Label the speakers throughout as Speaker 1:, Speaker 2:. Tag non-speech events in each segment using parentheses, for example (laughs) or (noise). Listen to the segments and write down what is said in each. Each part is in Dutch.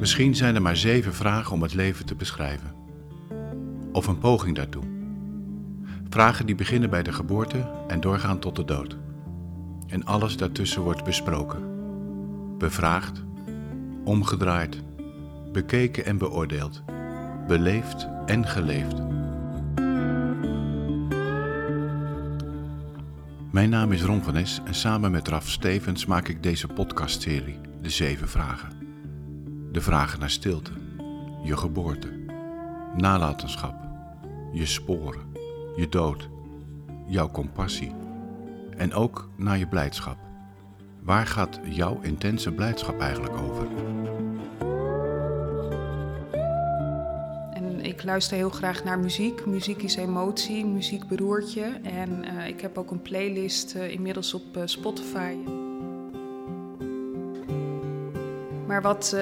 Speaker 1: Misschien zijn er maar zeven vragen om het leven te beschrijven. Of een poging daartoe. Vragen die beginnen bij de geboorte en doorgaan tot de dood. En alles daartussen wordt besproken, bevraagd, omgedraaid, bekeken en beoordeeld, beleefd en geleefd. Mijn naam is Ron van Es en samen met Raf Stevens maak ik deze podcastserie De Zeven Vragen. De vragen naar stilte, je geboorte, nalatenschap, je sporen, je dood, jouw compassie en ook naar je blijdschap. Waar gaat jouw intense blijdschap eigenlijk over?
Speaker 2: Ik luister heel graag naar muziek. Muziek is emotie, muziek beroert je. En uh, ik heb ook een playlist uh, inmiddels op uh, Spotify. Maar wat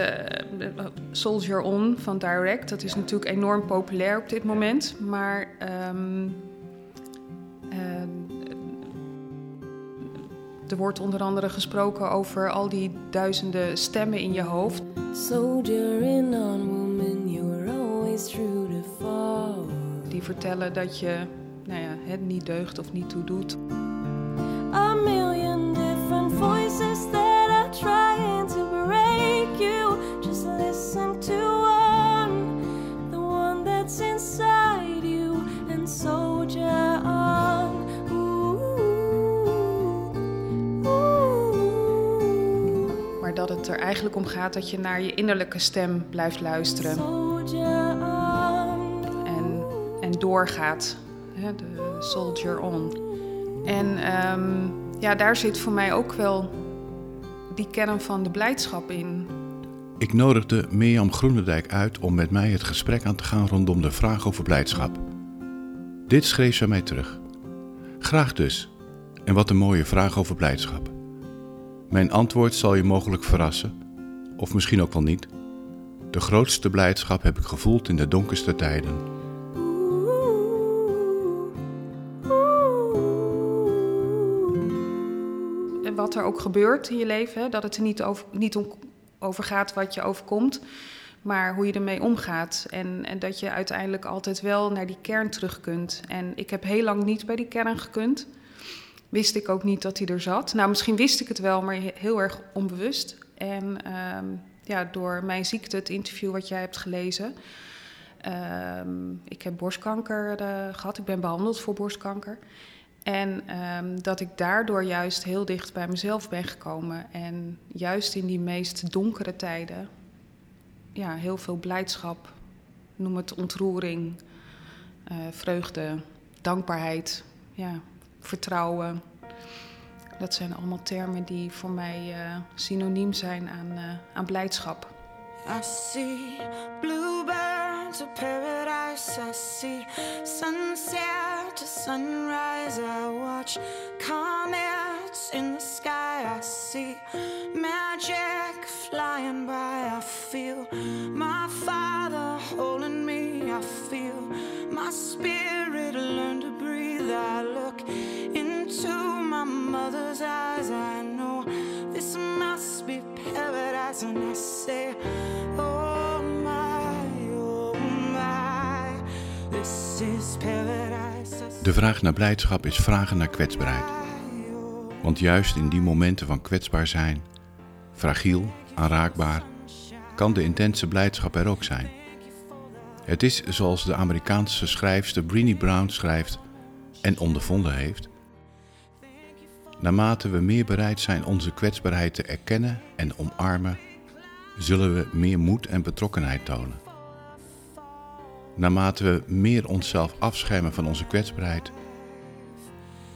Speaker 2: Soldier On van Direct, dat is natuurlijk enorm populair op dit moment. Maar um, er wordt onder andere gesproken over al die duizenden stemmen in je hoofd. Soldier in on Die vertellen dat je nou ja, het niet deugt of niet toe doet. A million different voices that are trying to break you. Just listen to one, the one that's inside you, and soldier on. Maar dat het er eigenlijk om gaat dat je naar je innerlijke stem blijft luisteren. Doorgaat. Hè, de soldier on. En um, ja, daar zit voor mij ook wel die kern van de blijdschap in.
Speaker 1: Ik nodigde Mirjam Groenendijk uit om met mij het gesprek aan te gaan rondom de vraag over blijdschap. Dit schreef ze mij terug. Graag dus. En wat een mooie vraag over blijdschap. Mijn antwoord zal je mogelijk verrassen, of misschien ook wel niet. De grootste blijdschap heb ik gevoeld in de donkerste tijden.
Speaker 2: Er ook gebeurt in je leven, dat het er niet over, niet om, over gaat wat je overkomt, maar hoe je ermee omgaat. En, en dat je uiteindelijk altijd wel naar die kern terug kunt. En ik heb heel lang niet bij die kern gekund wist ik ook niet dat hij er zat. Nou, misschien wist ik het wel, maar heel erg onbewust. En um, ja, door mijn ziekte, het interview wat jij hebt gelezen. Um, ik heb borstkanker uh, gehad. Ik ben behandeld voor borstkanker. En um, dat ik daardoor juist heel dicht bij mezelf ben gekomen. En juist in die meest donkere tijden, ja, heel veel blijdschap. Noem het ontroering, uh, vreugde, dankbaarheid. Ja, vertrouwen. Dat zijn allemaal termen die voor mij uh, synoniem zijn aan, uh, aan blijdschap. I see bluebirds of paradise. I see sunset to sunrise. I watch comets in the sky. I see magic flying by. I feel my father holding me. I feel my spirit learn to breathe. I look into my mother's eyes. I know this must be paradise, and I say, Oh my, oh my, this is paradise.
Speaker 1: De vraag naar blijdschap is vragen naar kwetsbaarheid. Want juist in die momenten van kwetsbaar zijn, fragiel, aanraakbaar, kan de intense blijdschap er ook zijn. Het is zoals de Amerikaanse schrijfster Brené Brown schrijft en ondervonden heeft. Naarmate we meer bereid zijn onze kwetsbaarheid te erkennen en omarmen, zullen we meer moed en betrokkenheid tonen. Naarmate we meer onszelf afschermen van onze kwetsbaarheid,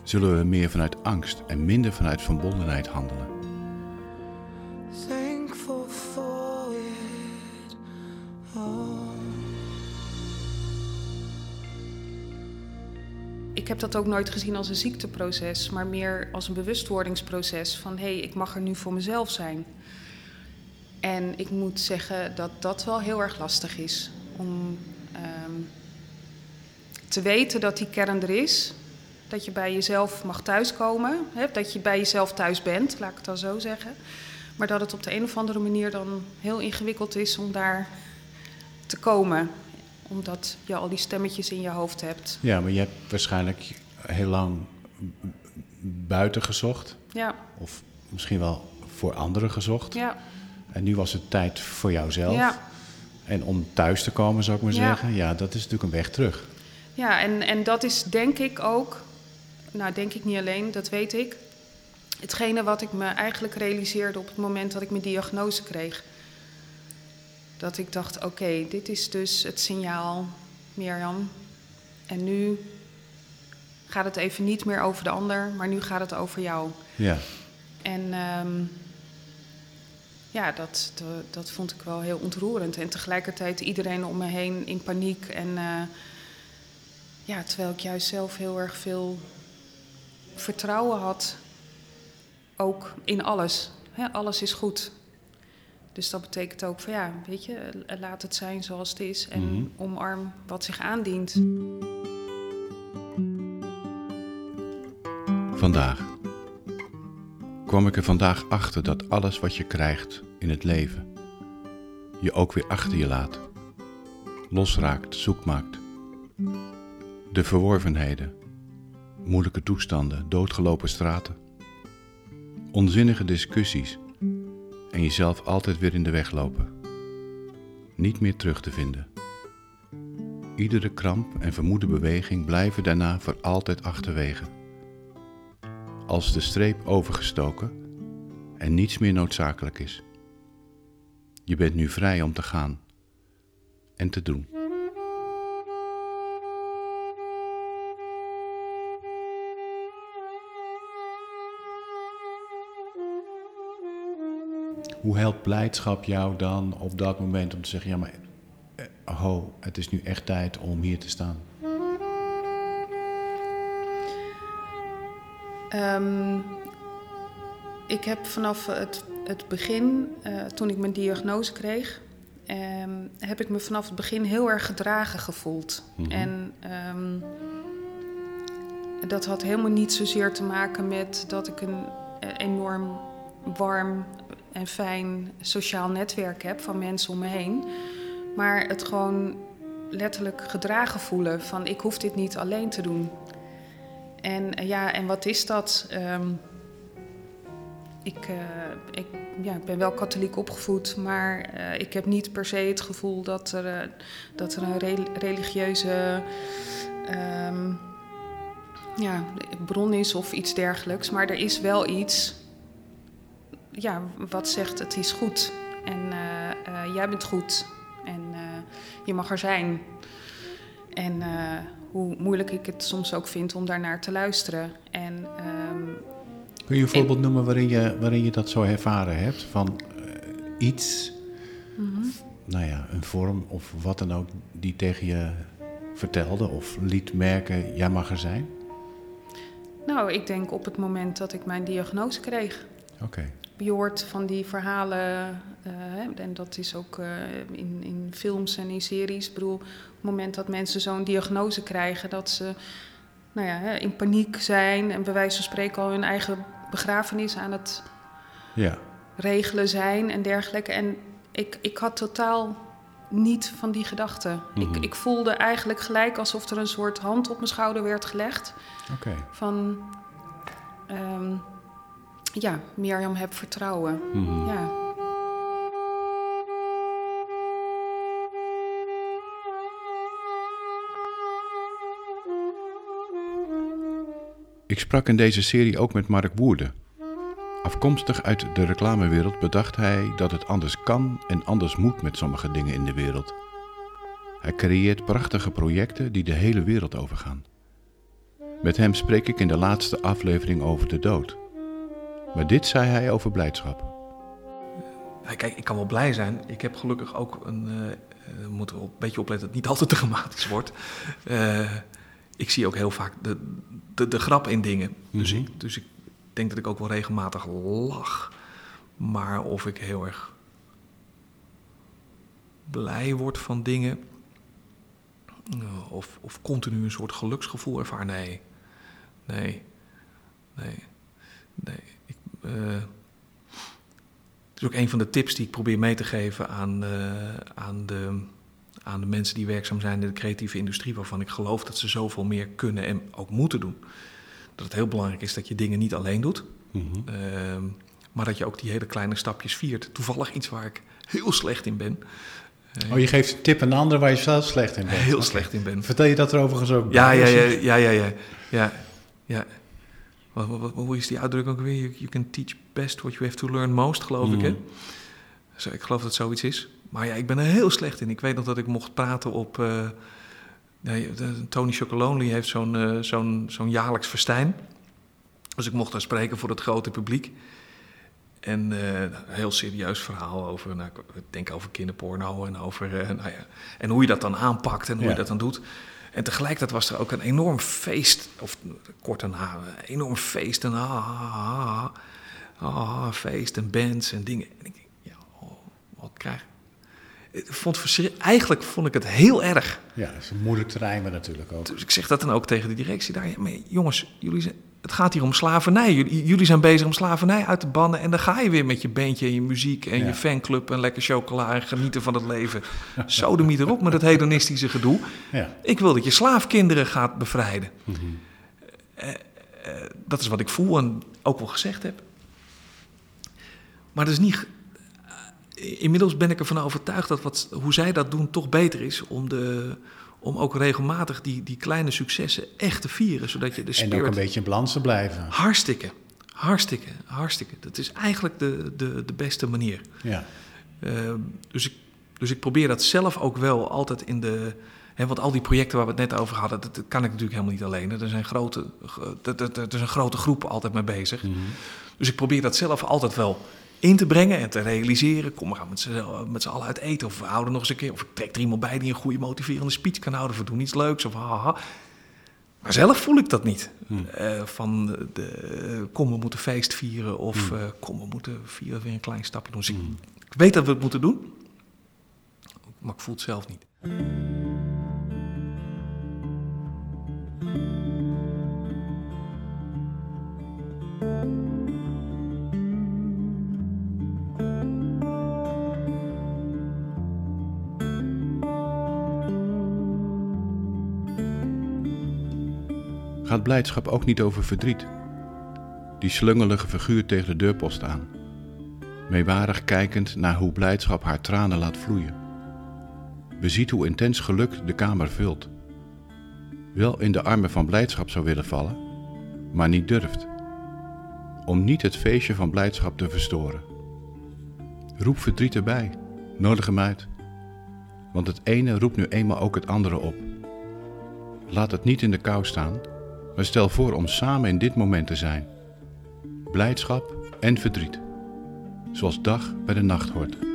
Speaker 1: zullen we meer vanuit angst en minder vanuit verbondenheid handelen.
Speaker 2: Ik heb dat ook nooit gezien als een ziekteproces, maar meer als een bewustwordingsproces van hé, hey, ik mag er nu voor mezelf zijn. En ik moet zeggen dat dat wel heel erg lastig is om um, te weten dat die kern er is Dat je bij jezelf mag thuiskomen. Hè? Dat je bij jezelf thuis bent, laat ik het dan zo zeggen. Maar dat het op de een of andere manier dan heel ingewikkeld is om daar te komen. Omdat je al die stemmetjes in je hoofd hebt.
Speaker 1: Ja, maar je hebt waarschijnlijk heel lang buiten gezocht.
Speaker 2: Ja,
Speaker 1: Of misschien wel voor anderen gezocht.
Speaker 2: ja,
Speaker 1: En nu was het tijd voor jouzelf.
Speaker 2: ja.
Speaker 1: En om thuis te komen, zou ik maar
Speaker 2: Ja.
Speaker 1: zeggen. Ja, dat is natuurlijk een weg terug.
Speaker 2: Ja, en, en dat is denk ik ook, nou denk ik niet alleen, dat weet ik. Hetgene wat ik me eigenlijk realiseerde op het moment dat ik mijn diagnose kreeg. Dat ik dacht, oké, dit is dus het signaal, Mirjam. En nu gaat het even niet meer over de ander, maar nu gaat het over jou.
Speaker 1: Ja.
Speaker 2: En ehm, ja, dat, dat, dat vond ik wel heel ontroerend. En tegelijkertijd iedereen om me heen in paniek. En eh, ja, terwijl ik juist zelf heel erg veel vertrouwen had. Ook in alles. Hè, alles is goed. Dus dat betekent ook van ja, weet je, laat het zijn zoals het is. En
Speaker 1: Mhm.
Speaker 2: omarm wat zich aandient.
Speaker 1: Vandaag kwam ik er vandaag achter dat alles wat je krijgt in het leven je ook weer achter je laat, losraakt, zoek maakt. De verworvenheden, moeilijke toestanden, doodgelopen straten, onzinnige discussies en jezelf altijd weer in de weg lopen. Niet meer terug te vinden. Iedere kramp en vermoede beweging blijven daarna voor altijd achterwege als de streep overgestoken en niets meer noodzakelijk is. Je bent nu vrij om te gaan en te doen. Hoe helpt blijdschap jou dan op dat moment om te zeggen: ja, maar eh, ho, het is nu echt tijd om hier te staan?
Speaker 2: Ehm, ik heb vanaf het, het begin, eh, toen ik mijn diagnose kreeg, ehm, heb ik me vanaf het begin heel erg gedragen gevoeld.
Speaker 1: Mhm.
Speaker 2: En ehm, dat had helemaal niet zozeer te maken met dat ik een eh, enorm warm en fijn sociaal netwerk heb van mensen om me heen. Maar het gewoon letterlijk gedragen voelen van ik hoef dit niet alleen te doen. En eh, ja, en wat is dat? Ehm, ik, eh, ik, ja, ik ben wel katholiek opgevoed, maar eh, ik heb niet per se het gevoel dat er, dat er een re- religieuze ehm, ja, bron is of iets dergelijks. Maar er is wel iets ja, wat zegt het is goed. En jij bent goed. En je mag er zijn. En hoe moeilijk ik het soms ook vind om daarnaar te luisteren. En ehm,
Speaker 1: Kun je een voorbeeld noemen waarin je, waarin je dat zo ervaren hebt? Van eh, iets, nou ja, een vorm of wat dan ook, die tegen je vertelde of liet merken, jij mag er zijn?
Speaker 2: nou, ik denk op het moment dat ik mijn diagnose kreeg.
Speaker 1: Oké.
Speaker 2: Je hoort van die verhalen, eh, en dat is ook eh, in, in films en in series. Ik bedoel, op het moment dat mensen zo'n diagnose krijgen, dat ze nou ja, in paniek zijn en bij wijze van spreken al hun eigen begrafenis aan het
Speaker 1: Ja.
Speaker 2: regelen zijn en dergelijke. En ik, ik had totaal niet van die gedachten.
Speaker 1: Mhm.
Speaker 2: ik, ik voelde eigenlijk gelijk alsof er een soort hand op mijn schouder werd gelegd.
Speaker 1: Oké.
Speaker 2: Van, ehm, ja, Mirjam, heb vertrouwen.
Speaker 1: Mhm.
Speaker 2: Ja.
Speaker 1: Ik sprak in deze serie ook met Mark Woerden. Afkomstig uit de reclamewereld bedacht hij dat het anders kan en anders moet met sommige dingen in de wereld. Hij creëert prachtige projecten die de hele wereld overgaan. Met hem spreek ik in de laatste aflevering over de dood. Maar dit zei hij over blijdschap.
Speaker 3: Kijk, ik kan wel blij zijn. Ik heb gelukkig ook een. we moeten wel een beetje opletten dat het niet (laughs) altijd te dramatisch wordt. Eh, ik zie ook heel vaak de, de, de grap in dingen. Dus,
Speaker 1: Mhm.
Speaker 3: ik, dus ik denk dat ik ook wel regelmatig lach. Maar of ik heel erg blij word van dingen. Of, of continu een soort geluksgevoel ervaar. Nee. Nee. Nee. Nee. Het is ook een van de tips die ik probeer mee te geven aan, uh, aan, de, aan de mensen die werkzaam zijn in de creatieve industrie, waarvan ik geloof dat ze zoveel meer kunnen en ook moeten doen. Dat het heel belangrijk is dat je dingen niet alleen doet, mm -hmm. uh, maar dat je ook die hele kleine stapjes viert. Toevallig iets waar ik heel slecht in ben.
Speaker 4: Oh, je geeft een tip aan een ander waar je zelf slecht in bent.
Speaker 3: Heel slecht in ben.
Speaker 4: Vertel je dat er overigens ook
Speaker 3: ja, ja, ja, ja, ja, ja, ja, ja. Hoe is die uitdrukking ook weer? You, you, can teach best what you have to learn most, geloof mm. ik, hè? Zo, ik geloof dat zoiets is. Maar ja, ik ben er heel slecht in. Ik weet nog dat ik mocht praten op... Uh, nee, Tony Chocolonely heeft zo'n uh, zo'n zo'n jaarlijks festijn. Dus ik mocht daar spreken voor het grote publiek. En uh, een heel serieus verhaal over, nou, ik denk over kinderporno en over, nou ja, en hoe je dat dan aanpakt en hoe ja. je dat dan doet. En tegelijkertijd was er ook een enorm feest, of kort daarna, een enorm feest en ah, ah, ah, ah, feest en bands en dingen. En ik denk, ja, oh, wat krijg ik? Vond eigenlijk vond ik het heel erg.
Speaker 4: Ja, dat is een moeilijk terrein maar natuurlijk ook.
Speaker 3: Dus ik zeg dat dan ook tegen de directie daar. Ja, maar jongens, jullie zijn, het gaat hier om slavernij. Jullie, jullie, zijn bezig om slavernij uit te bannen. En dan ga je weer met je beentje en je muziek en ja. je fanclub en lekker chocola en genieten van het leven. Zo de niet erop met het hedonistische gedoe. Ja. Ik wil dat je slaafkinderen gaat bevrijden. Mm -hmm. uh, uh, dat is wat ik voel en ook wel gezegd heb. Maar dat is niet. Inmiddels ben ik ervan overtuigd dat wat, hoe zij dat doen toch beter is om de, om ook regelmatig die, die kleine successen echt te vieren. Zodat je de
Speaker 4: spirit... En ook een beetje in balans te blijven.
Speaker 3: Hartstikke, hartstikke, hartstikke. Dat is eigenlijk de, de, de beste manier. Ja. Uh, dus, ik, dus ik probeer dat zelf ook wel altijd in de... Hè, want al die projecten waar we het net over hadden, dat, dat kan ik natuurlijk helemaal niet alleen. Er zijn grote, er is een grote groep altijd mee bezig. Mm -hmm. Dus ik probeer dat zelf altijd wel in te brengen en te realiseren. Kom, we gaan met z'n allen uit eten. Of we houden nog eens een keer. Of ik trek er iemand bij die een goede motiverende speech kan houden. Of we doen iets leuks. Of haha. Maar zelf voel ik dat niet. Hmm. Uh, van de, kom, we moeten feest vieren. Of hmm. uh, kom, we moeten vieren weer een klein stapje doen. Dus hmm. ik, ik weet dat we het moeten doen. Maar ik voel het zelf niet.
Speaker 1: Gaat blijdschap ook niet over verdriet. Die slungelige figuur tegen de deurpost aan, meewarig kijkend naar hoe blijdschap haar tranen laat vloeien. Beziet hoe intens geluk de kamer vult. Wel in de armen van blijdschap zou willen vallen, maar niet durft. Om niet het feestje van blijdschap te verstoren. Roep verdriet erbij, nodig hem uit. Want het ene roept nu eenmaal ook het andere op. Laat het niet in de kou staan, maar stel voor om samen in dit moment te zijn. Blijdschap en verdriet, zoals dag bij de nacht hoort.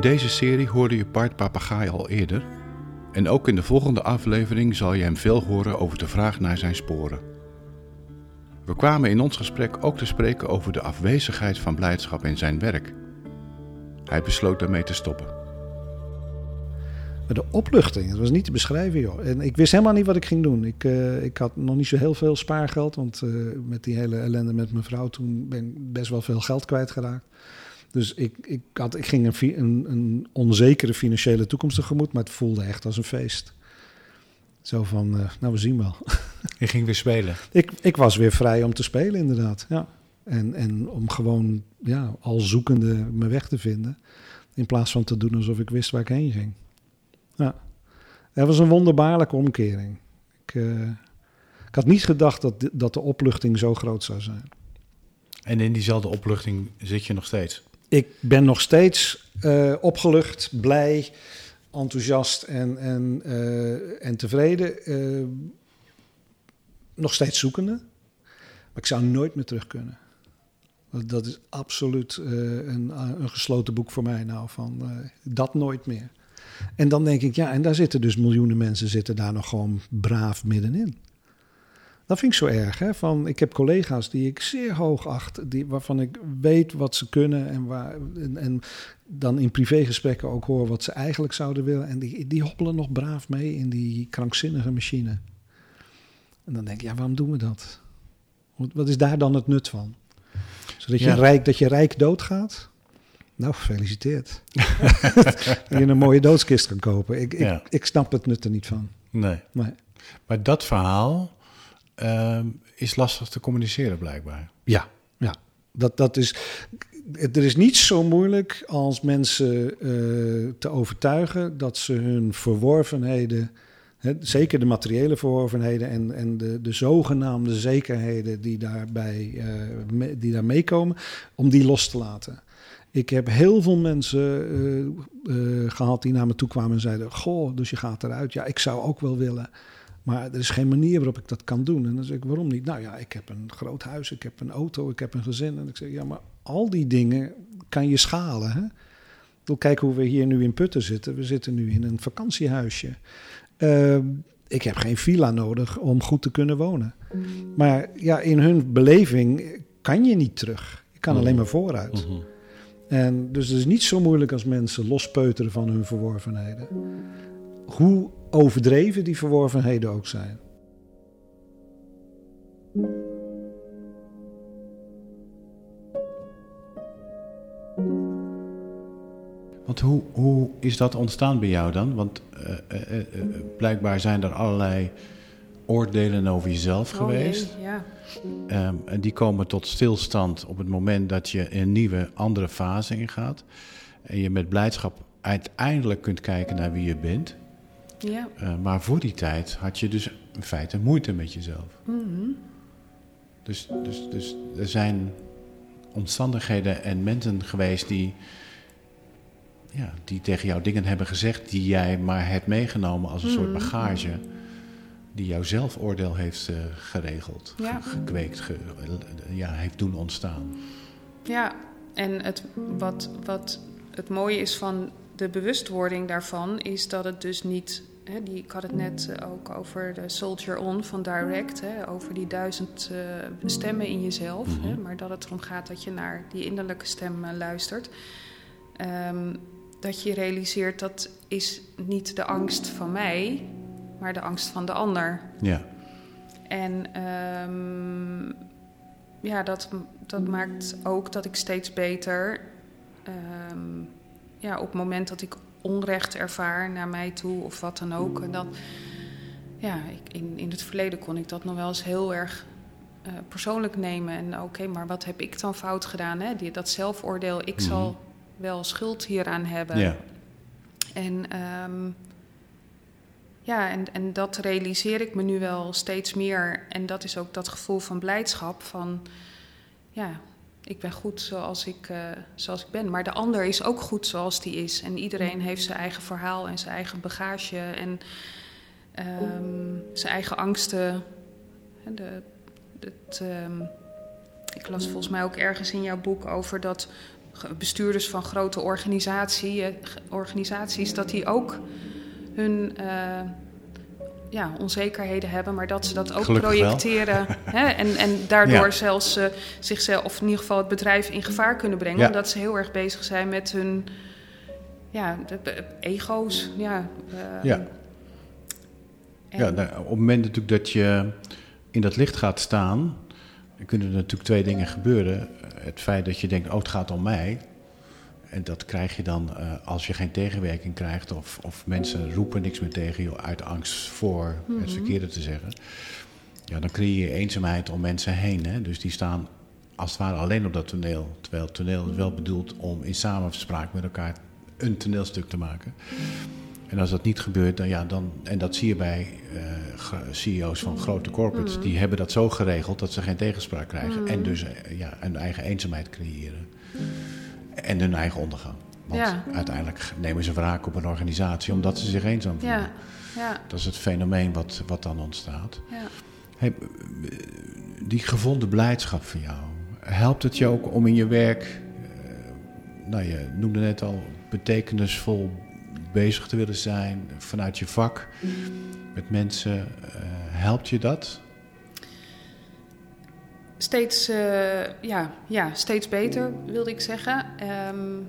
Speaker 1: In deze serie hoorde je Bart Papagaai al eerder. En ook in de volgende aflevering zal je hem veel horen over de vraag naar zijn sporen. We kwamen in ons gesprek ook te spreken over de afwezigheid van blijdschap in zijn werk. Hij besloot daarmee te stoppen.
Speaker 4: De opluchting, dat was niet te beschrijven, joh. En ik wist helemaal niet wat ik ging doen. Ik, uh, ik had nog niet zo heel veel spaargeld, want uh, met die hele ellende met mijn vrouw toen ben ik best wel veel geld kwijtgeraakt. Dus ik, ik, had, ik ging een, een, een, onzekere financiële toekomst tegemoet, maar het voelde echt als een feest. Zo van, uh, nou, we zien wel. (laughs)
Speaker 1: Je ging weer spelen?
Speaker 4: Ik, ik was weer vrij om te spelen, inderdaad. Ja. En, en om gewoon ja, al zoekende mijn weg te vinden. In plaats van te doen alsof ik wist waar ik heen ging. Ja. Het was een wonderbaarlijke omkering. Ik, uh, ik had niet gedacht dat, dat de opluchting zo groot zou zijn.
Speaker 1: En in diezelfde opluchting zit je nog steeds?
Speaker 4: Ik ben nog steeds uh, opgelucht, blij, enthousiast en, en, uh, en tevreden. Uh, nog steeds zoekende. Maar ik zou nooit meer terug kunnen. Dat is absoluut een, een, gesloten boek voor mij nou, van dat nooit meer. En dan denk ik, ja, en daar zitten dus miljoenen mensen zitten daar nog gewoon braaf middenin. Dat vind ik zo erg. Hè? Van, ik heb collega's die ik zeer hoog acht, die, waarvan ik weet wat ze kunnen en, waar, en, en dan in privégesprekken ook hoor wat ze eigenlijk zouden willen. En die, die hoppelen nog braaf mee in die krankzinnige machine. En dan denk ik, ja, waarom doen we dat? Wat is daar dan het nut van? Zodat je, rijk, dat je rijk doodgaat? Nou, gefeliciteerd. (laughs) dat je een mooie doodskist kan kopen. Ik, ik, ik snap het nut er niet van.
Speaker 1: Nee. nee. Maar dat verhaal uh, is lastig te communiceren blijkbaar.
Speaker 4: Ja, ja. Dat, dat is, er is niet zo moeilijk als mensen uh, te overtuigen dat ze hun verworvenheden, hè, zeker de materiële verworvenheden en, en de, de zogenaamde zekerheden die daarbij uh, die daar meekomen, om die los te laten. Ik heb heel veel mensen uh, gehad die naar me toe kwamen en zeiden: Goh, dus je gaat eruit. Ja, ik zou ook wel willen. Maar er is geen manier waarop ik dat kan doen. En dan zeg ik, waarom niet? Nou ja, ik heb een groot huis, ik heb een auto, ik heb een gezin. En ik zeg, ja, maar al die dingen kan je schalen. Hè? Ik kijk hoe we hier nu in Putten zitten. We zitten nu in een vakantiehuisje. Uh, ik heb geen villa nodig om goed te kunnen wonen. Maar ja, in hun beleving kan je niet terug. Je kan alleen maar vooruit. Mhm. En dus het is niet zo moeilijk als mensen lospeuteren van hun verworvenheden. Hoe overdreven die verworvenheden ook zijn.
Speaker 1: Want hoe, hoe is dat ontstaan bij jou dan? Want uh, uh, uh, blijkbaar zijn er allerlei oordelen over jezelf oh, geweest.
Speaker 2: Nee, ja.
Speaker 1: um, en die komen tot stilstand op het moment dat je een nieuwe, andere fase ingaat. En je met blijdschap uiteindelijk kunt kijken naar wie je bent.
Speaker 2: Ja.
Speaker 1: Uh, maar voor die tijd had je dus in feite moeite met jezelf.
Speaker 2: Mm -hmm.
Speaker 1: dus, dus, dus er zijn omstandigheden en mensen geweest die, ja, die tegen jou dingen hebben gezegd die jij maar hebt meegenomen als een mm -hmm. soort bagage. Die jouw zelfoordeel heeft uh, geregeld,
Speaker 2: ja.
Speaker 1: gekweekt, ge, ja, heeft doen ontstaan.
Speaker 2: Ja, en het, wat, wat het mooie is van de bewustwording daarvan, is dat het dus niet Hè, die, ik had het net uh, ook over de Soldier On van Direct, hè, over die duizend uh, stemmen in jezelf. Mm -hmm. hè, maar dat het erom gaat dat je naar die innerlijke stem uh, luistert. Um, dat je realiseert dat is niet de angst van mij, maar de angst van de ander.
Speaker 1: Ja.
Speaker 2: En um, ja, dat, dat maakt ook dat ik steeds beter. Um, ja, op het moment dat ik onrecht ervaar naar mij toe of wat dan ook. En dan, ja, ik, in, in het verleden kon ik dat nog wel eens heel erg uh, persoonlijk nemen. En oké, maar wat heb ik dan fout gedaan? Hè? Die, dat zelfoordeel, ik mm -hmm. zal wel schuld hieraan hebben.
Speaker 1: Ja.
Speaker 2: En um, ja, en, en dat realiseer ik me nu wel steeds meer. En dat is ook dat gevoel van blijdschap van... Ja, ik ben goed zoals ik, uh, zoals ik ben. Maar de ander is ook goed zoals die is. En iedereen heeft zijn eigen verhaal en zijn eigen bagage en um, zijn eigen angsten. De, het, um, ik las volgens mij ook ergens in jouw boek over dat bestuurders van grote organisatie, organisaties, dat die ook hun. Uh, ja, onzekerheden hebben, maar dat ze dat ook
Speaker 1: Gelukkig
Speaker 2: projecteren. (laughs) Hè, en, en daardoor ja. zelfs uh, zichzelf, of in ieder geval het bedrijf, in gevaar kunnen brengen. Ja. Omdat ze heel erg bezig zijn met hun ja, de, de ego's. Ja, uh,
Speaker 1: ja. ja nou, op het moment natuurlijk dat je in dat licht gaat staan, kunnen er natuurlijk twee dingen gebeuren. Het feit dat je denkt, oh het gaat om mij. En dat krijg je dan uh, als je geen tegenwerking krijgt of, of mensen roepen niks meer tegen je uit angst voor mm -hmm. het verkeerde te zeggen. Ja, dan creëer je eenzaamheid om mensen heen. Hè? Dus die staan als het ware alleen op dat toneel. Terwijl het toneel is wel bedoeld om in samenspraak met elkaar een toneelstuk te maken. En als dat niet gebeurt, dan ja, dan, en dat zie je bij uh, CEO's van grote corporates, mm -hmm. die hebben dat zo geregeld dat ze geen tegenspraak krijgen. Mm. En dus uh, ja, een eigen eenzaamheid creëren. En hun eigen ondergang. Want
Speaker 2: ja.
Speaker 1: uiteindelijk nemen ze wraak op een organisatie omdat ze zich eenzaam voelen.
Speaker 2: Ja. Ja.
Speaker 1: Dat is het fenomeen wat, wat dan ontstaat.
Speaker 2: Ja.
Speaker 1: Hey, die gevonden blijdschap van jou. helpt het je ook om in je werk, uh, nou je noemde net al, betekenisvol bezig te willen zijn vanuit je vak met mensen? Uh, helpt je dat?
Speaker 2: Steeds, uh, ja, ja, steeds beter wilde ik zeggen. Um,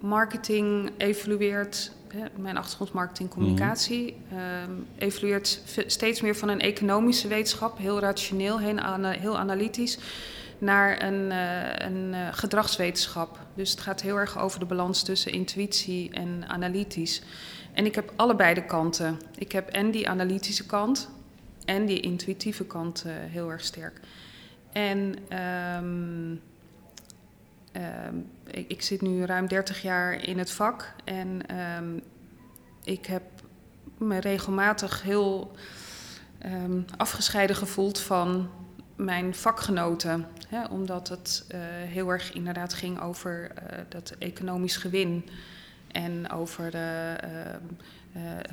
Speaker 2: marketing evolueert mijn achtergrond marketing communicatie, mm. evolueert steeds meer van een economische wetenschap, heel rationeel, heel, analytisch, naar een, uh, een uh, gedragswetenschap. Dus het gaat heel erg over de balans tussen intuïtie en analytisch. En ik heb allebei de kanten. Ik heb en die analytische kant en die intuïtieve kant uh, heel erg sterk. En um, Ehm, ik, zit nu ruim 30 jaar in het vak en ehm, ik heb me regelmatig heel afgescheiden gevoeld van mijn vakgenoten. Hè, omdat het uh, heel erg inderdaad ging over uh, dat economisch gewin en over de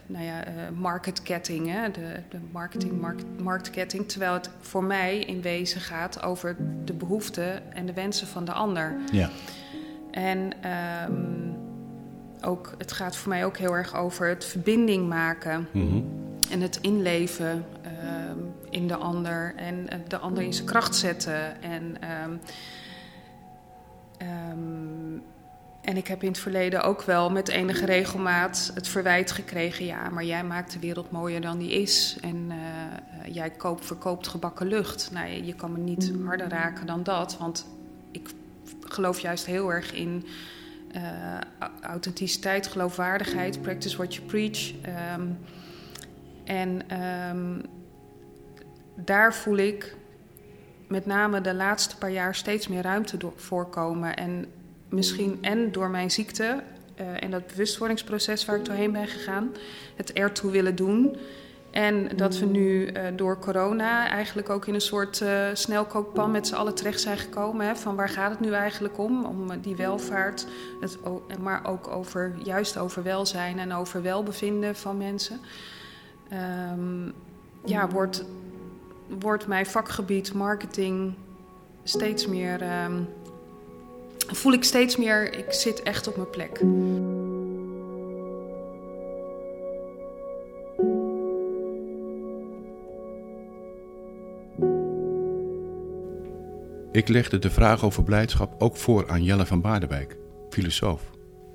Speaker 2: nou ja, uh, marketketting, hè, de, de marketing, markt, marktketting. Terwijl het voor mij in wezen gaat over de behoeften en de wensen van de ander.
Speaker 1: Ja.
Speaker 2: En um, ook, het gaat voor mij ook heel erg over het verbinding maken mm -hmm. en het inleven um, in de ander en de ander in zijn kracht zetten. En um, en ik heb in het verleden ook wel met enige regelmaat het verwijt gekregen: ja, maar jij maakt de wereld mooier dan die is. En uh, jij koopt, verkoopt gebakken lucht. Nou, je, je kan me niet harder raken dan dat. Want ik geloof juist heel erg in uh, authenticiteit, geloofwaardigheid, practice what you preach. Um, en um, daar voel ik met name de laatste paar jaar steeds meer ruimte voorkomen. En misschien en door mijn ziekte uh, en dat bewustwordingsproces waar ik doorheen ben gegaan, het ertoe willen doen. En dat we nu uh, door corona eigenlijk ook in een soort uh, snelkookpan met z'n allen terecht zijn gekomen. Hè, van waar gaat het nu eigenlijk om? Om die welvaart, het, maar ook over, juist over welzijn en over welbevinden van mensen. Um, ja, wordt, wordt mijn vakgebied marketing steeds meer. Um, voel ik steeds meer, ik zit echt op mijn plek.
Speaker 1: Ik legde de vraag over blijdschap ook voor aan Jelle van Baardewijk, filosoof.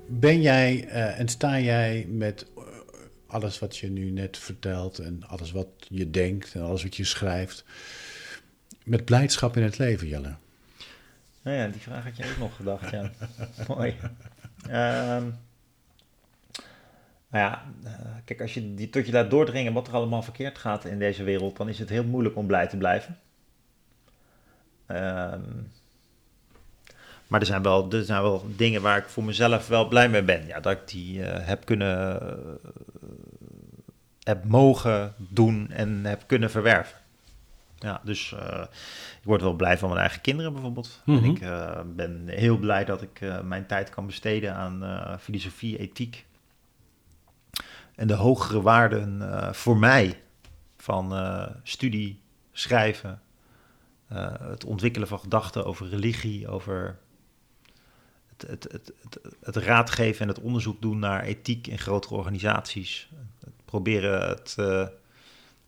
Speaker 1: Ben jij uh, en sta jij met uh, alles wat je nu net vertelt en alles wat je denkt en alles wat je schrijft, met blijdschap in het leven, Jelle?
Speaker 5: Nou ja, die vraag had je ook nog gedacht, ja. (laughs) Mooi. Um, nou ja, uh, kijk, als je die, tot je laat doordringen wat er allemaal verkeerd gaat in deze wereld, dan is het heel moeilijk om blij te blijven. Um, maar er zijn, wel, er zijn wel dingen waar ik voor mezelf wel blij mee ben. Ja, dat ik die uh, heb kunnen, uh, heb mogen doen en heb kunnen verwerven. Ja, dus ik word wel blij van mijn eigen kinderen bijvoorbeeld. en mhm. ik uh, ben heel blij dat ik uh, mijn tijd kan besteden aan filosofie, ethiek. En de hogere waarden voor mij van studie, schrijven, het ontwikkelen van gedachten over religie, over het, het, het, het, het raadgeven en het onderzoek doen naar ethiek in grotere organisaties. Het proberen het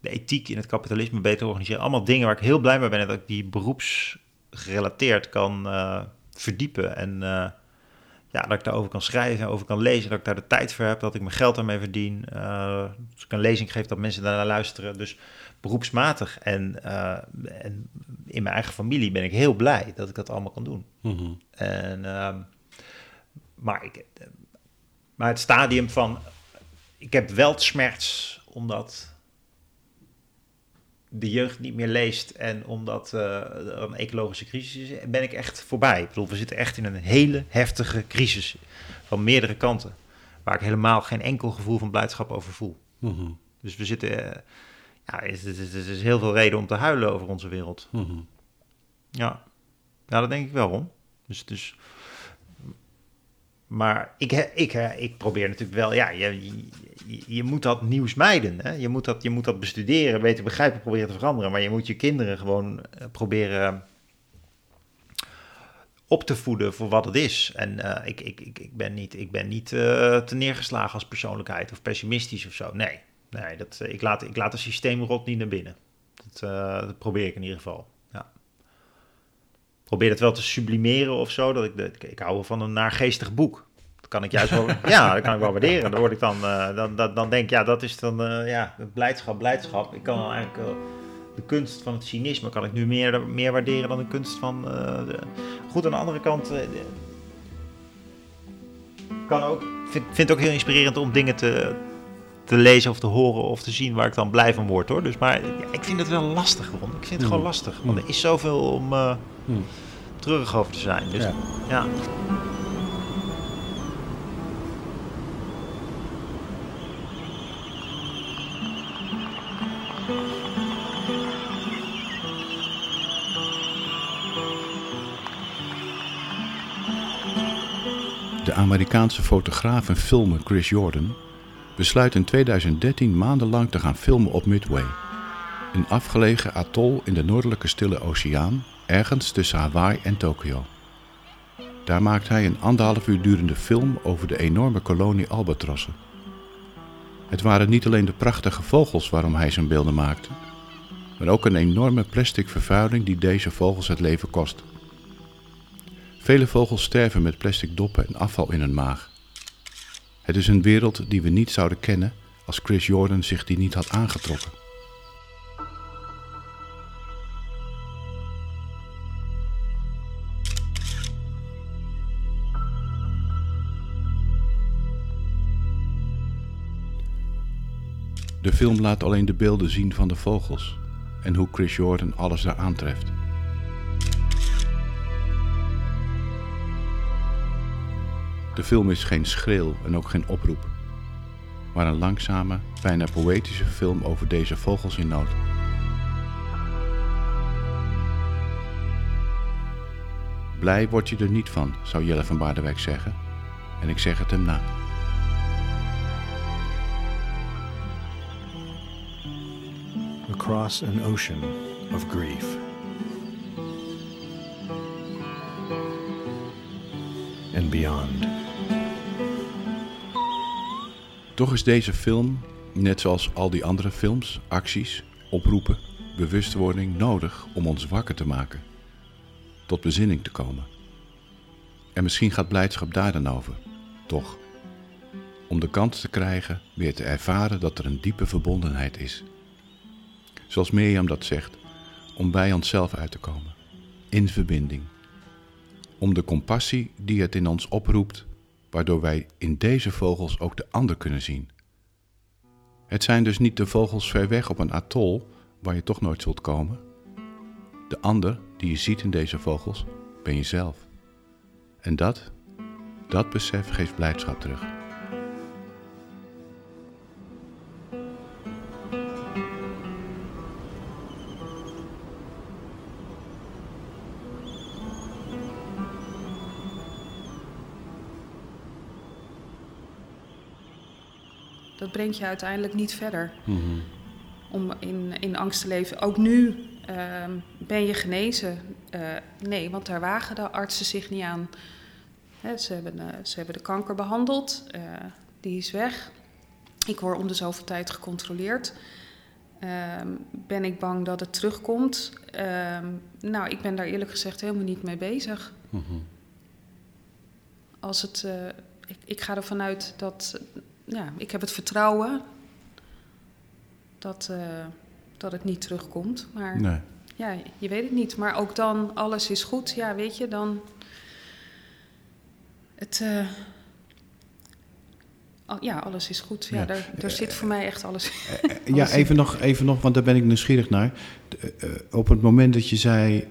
Speaker 5: de ethiek in het kapitalisme beter organiseren. Allemaal dingen waar ik heel blij mee ben dat ik die beroepsgerelateerd kan uh, verdiepen. En uh, ja, dat ik daarover kan schrijven, over kan lezen, dat ik daar de tijd voor heb, dat ik mijn geld daarmee verdien. Uh, als ik een lezing geef, dat mensen daarnaar luisteren. Dus beroepsmatig. En, en in mijn eigen familie ben ik heel blij dat ik dat allemaal kan doen. Mm -hmm. En, ehm, maar, ik, maar het stadium van, ik heb wel het smerts, omdat de jeugd niet meer leest en omdat uh, er een ecologische crisis is, ben ik echt voorbij. Ik bedoel, we zitten echt in een hele heftige crisis van meerdere kanten, waar ik helemaal geen enkel gevoel van blijdschap over voel. Mm -hmm. Dus we zitten, uh, ja, er is, is, is, heel veel reden om te huilen over onze wereld. Mm -hmm. Ja, ja, dat denk ik wel om. Dus, dus maar ik, ik, ik probeer natuurlijk wel, ja, je, je, moet dat nieuws mijden. Hè? Je, moet dat, je moet dat bestuderen, weten, begrijpen, proberen te veranderen. Maar je moet je kinderen gewoon eh, proberen op te voeden voor wat het is. En eh, ik, ik, ik, ik ben niet, ik ben niet uh, te neergeslagen als persoonlijkheid of pessimistisch of zo. Nee, nee dat, ik, laat, ik laat het systeemrot niet naar binnen. Dat, dat, probeer ik in ieder geval. Probeer het wel te sublimeren of zo. Dat ik, ik, ik hou van een naargeestig boek kan ik juist wel, (laughs) ja, dat kan ik wel waarderen. Dan word ik dan, uh, dan, dan, dan denk ik, ja, dat is dan, uh, ja, blijdschap, blijdschap. Ik kan dan eigenlijk uh, de kunst van het cynisme kan ik nu meer, meer waarderen dan de kunst van. De... Goed, aan de andere kant kan ook, vind, vind het ook heel inspirerend om dingen te, te lezen of te horen of te zien waar ik dan blij van word hoor. Dus, maar ja, ik vind het wel lastig, Ron. Ik vind het mm. gewoon lastig. Want er is zoveel om mm. terug over te zijn. Dus, ja. ja.
Speaker 1: De Amerikaanse fotograaf en filmer Chris Jordan besluit in 2013 maandenlang te gaan filmen op Midway, een afgelegen atol in de noordelijke Stille Oceaan, ergens tussen Hawaii en Tokio. Daar maakt hij een anderhalf uur durende film over de enorme kolonie albatrossen. Het waren niet alleen de prachtige vogels waarom hij zijn beelden maakte, maar ook een enorme plastic vervuiling die deze vogels het leven kost. Vele vogels sterven met plastic doppen en afval in hun maag. Het is een wereld die we niet zouden kennen als Chris Jordan zich die niet had aangetrokken. De film laat alleen de beelden zien van de vogels en hoe Chris Jordan alles daar aantreft. De film is geen schreeuw en ook geen oproep, maar een langzame, bijna poëtische film over deze vogels in nood. Blij word je er niet van, zou Jelle van Baardewijk zeggen, en ik zeg het hem na.
Speaker 6: Across an ocean of grief. And beyond.
Speaker 1: Toch is deze film, net zoals al die andere films, acties, oproepen, bewustwording nodig om ons wakker te maken, tot bezinning te komen. En misschien gaat blijdschap daar dan over, toch? Om de kans te krijgen weer te ervaren dat er een diepe verbondenheid is. Zoals Mirjam dat zegt, om bij onszelf uit te komen, in verbinding. Om de compassie die het in ons oproept waardoor wij in deze vogels ook de ander kunnen zien. Het zijn dus niet de vogels ver weg op een atol waar je toch nooit zult komen. De ander die je ziet in deze vogels ben jezelf. En dat, dat besef geeft blijdschap terug.
Speaker 2: Brengt je uiteindelijk niet verder. Mhm. Om in, in angst te leven. Ook nu ehm, ben je genezen. Uh, nee, want daar wagen de artsen zich niet aan. Hè, ze, hebben, uh, ze hebben de kanker behandeld, uh, die is weg. Ik word om de zoveel tijd gecontroleerd. Ehm, ben ik bang dat het terugkomt? Ehm, nou, ik ben daar eerlijk gezegd helemaal niet mee bezig. Mhm. Als het, ik, ik ga ervan uit dat ja, ik heb het vertrouwen dat, uh, dat het niet terugkomt. Maar nee. ja, je weet het niet. Maar ook dan, alles is goed. Ja, weet je, dan. Het. Uh, ja, alles is goed. Ja, ja. Daar, daar zit voor mij echt alles. (laughs)
Speaker 1: alles ja, even nog, even nog, want daar ben ik nieuwsgierig naar. Uh, op het moment dat je zei,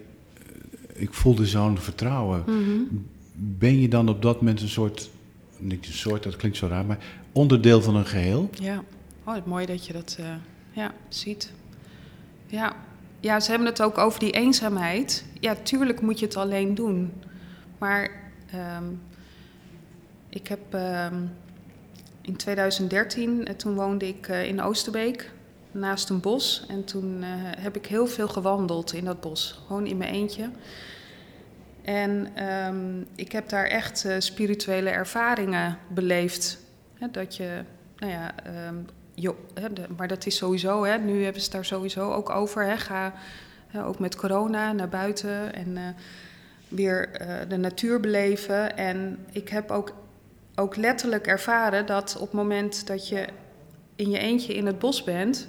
Speaker 1: ik voelde zo'n vertrouwen, mm -hmm. ben je dan op dat moment een soort niet een soort, dat klinkt zo raar, maar onderdeel van een geheel.
Speaker 2: Ja, oh, mooi dat je dat uh, ja, ziet. Ja. ja, ze hebben het ook over die eenzaamheid. Ja, tuurlijk moet je het alleen doen. Maar um, ik heb um, in 2013, uh, toen woonde ik uh, in Oosterbeek, naast een bos. En toen heb ik heel veel gewandeld in dat bos, gewoon in mijn eentje. En ehm, ik heb daar echt spirituele ervaringen beleefd. Hè, dat je, nou ja, um, jo, hè, de, maar dat is sowieso, hè, nu hebben ze het daar sowieso ook over. Hè, ga hè, ook met corona naar buiten en uh, weer uh, de natuur beleven. En ik heb ook, ook letterlijk ervaren dat op het moment dat je in je eentje in het bos bent,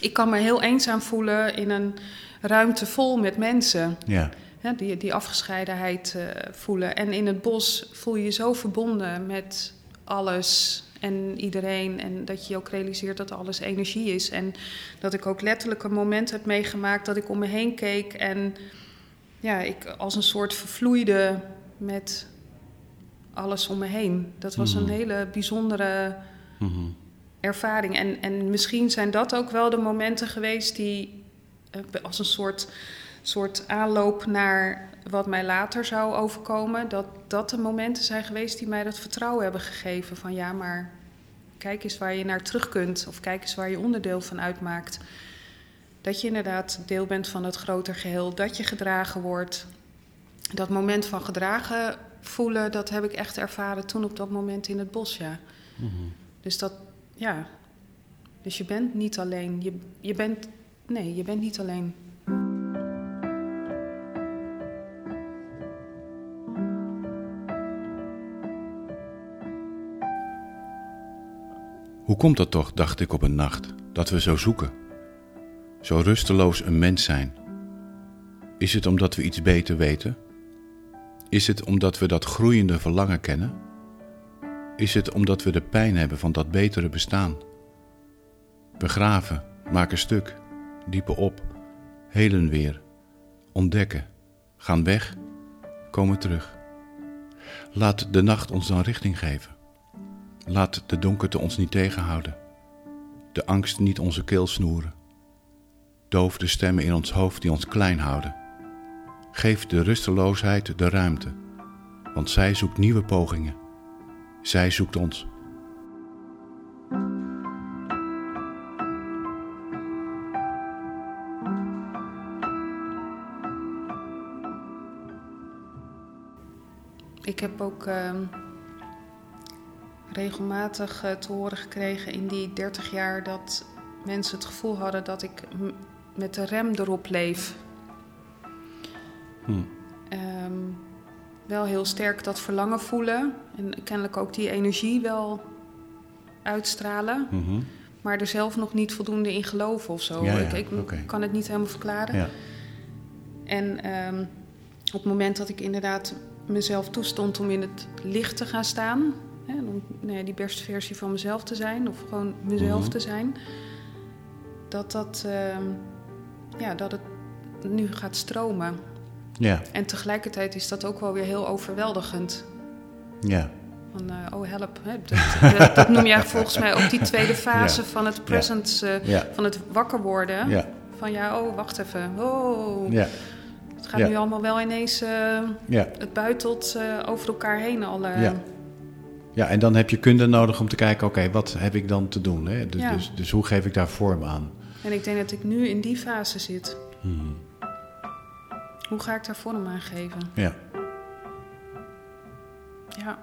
Speaker 2: ik kan me heel eenzaam voelen in een ruimte vol met mensen.
Speaker 1: Ja.
Speaker 2: Ja, die, die afgescheidenheid uh, voelen. En in het bos voel je je zo verbonden met alles en iedereen. En dat je ook realiseert dat alles energie is. En dat ik ook letterlijk een moment heb meegemaakt dat ik om me heen keek. En ja, ik als een soort vervloeide met alles om me heen. Dat was
Speaker 1: Mhm.
Speaker 2: een hele bijzondere
Speaker 1: Mhm.
Speaker 2: ervaring. En, en misschien zijn dat ook wel de momenten geweest die eh, als een soort, soort aanloop naar wat mij later zou overkomen. Dat dat de momenten zijn geweest die mij dat vertrouwen hebben gegeven. Van ja, maar kijk eens waar je naar terug kunt. Of kijk eens waar je onderdeel van uitmaakt. Dat je inderdaad deel bent van het groter geheel. Dat je gedragen wordt. Dat moment van gedragen voelen, dat heb ik echt ervaren toen op dat moment in het bos, ja.
Speaker 1: Mhm.
Speaker 2: Dus dat, ja. Dus je bent niet alleen. Je, je bent, nee, je bent niet alleen.
Speaker 1: Hoe komt dat toch, dacht ik op een nacht, dat we zo zoeken? Zo rusteloos een mens zijn? Is het omdat we iets beter weten? Is het omdat we dat groeiende verlangen kennen? Is het omdat we de pijn hebben van dat betere bestaan? Begraven, maken stuk, diepen op, helen weer, ontdekken, gaan weg, komen terug. Laat de nacht ons dan richting geven. Laat de donkerte ons niet tegenhouden. De angst niet onze keel snoeren. Doof de stemmen in ons hoofd die ons klein houden. Geef de rusteloosheid de ruimte, want zij zoekt nieuwe pogingen. Zij zoekt ons.
Speaker 2: Ik heb ook uh, regelmatig uh, te horen gekregen in die 30 jaar dat mensen het gevoel hadden dat ik met de rem erop leef.
Speaker 1: Hm.
Speaker 2: Um, wel heel sterk dat verlangen voelen en kennelijk ook die energie wel uitstralen.
Speaker 1: Mm -hmm.
Speaker 2: Maar er zelf nog niet voldoende in geloven of zo.
Speaker 1: Ja, ja.
Speaker 2: Ik, ik
Speaker 1: okay.
Speaker 2: kan het niet helemaal verklaren.
Speaker 1: Ja.
Speaker 2: En um, op het moment dat ik inderdaad mezelf toestond om in het licht te gaan staan, hè, om nou ja, die beste versie van mezelf te zijn, of gewoon mezelf
Speaker 1: Mhm.
Speaker 2: te zijn, dat, dat, uh, ja, dat het nu gaat stromen.
Speaker 1: Ja,
Speaker 2: En tegelijkertijd is dat ook wel weer heel overweldigend.
Speaker 1: ja.
Speaker 2: Van, uh, oh help, hè, dat, dat, dat noem jij volgens mij ook die tweede fase
Speaker 1: Ja.
Speaker 2: van het presence, uh,
Speaker 1: Ja.
Speaker 2: van het wakker worden.
Speaker 1: Ja,
Speaker 2: Van ja, oh wacht even, oh,
Speaker 1: ja,
Speaker 2: het gaat nu allemaal wel ineens, uh, het buitelt over elkaar heen al.
Speaker 1: Ja. En dan heb je kunde nodig om te kijken, oké, wat heb ik dan te doen? Hè? Dus,
Speaker 2: Ja.
Speaker 1: dus, dus hoe geef ik daar vorm aan?
Speaker 2: En ik denk dat ik nu in die fase zit.
Speaker 1: Hmm.
Speaker 2: Hoe ga ik daar vorm aan geven?
Speaker 1: Ja,
Speaker 2: Ja,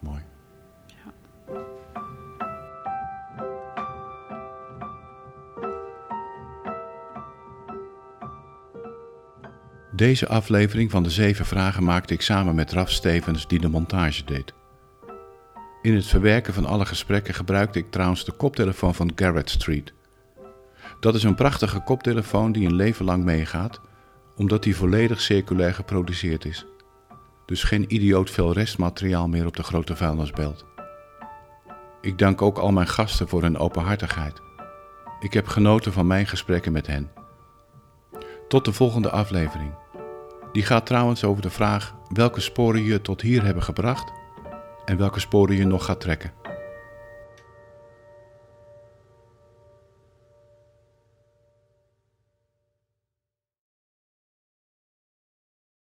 Speaker 1: mooi.
Speaker 2: ja.
Speaker 1: Deze aflevering van de Zeven Vragen maakte ik samen met Raf Stevens, die de montage deed. In het verwerken van alle gesprekken gebruikte ik trouwens de koptelefoon van Garrett Street. Dat is een prachtige koptelefoon die een leven lang meegaat, omdat die volledig circulair geproduceerd is. Dus geen idioot veel restmateriaal meer op de grote vuilnisbelt. Ik dank ook al mijn gasten voor hun openhartigheid. Ik heb genoten van mijn gesprekken met hen. Tot de volgende aflevering. Die gaat trouwens over de vraag welke sporen je tot hier hebben gebracht en welke sporen je nog gaat trekken.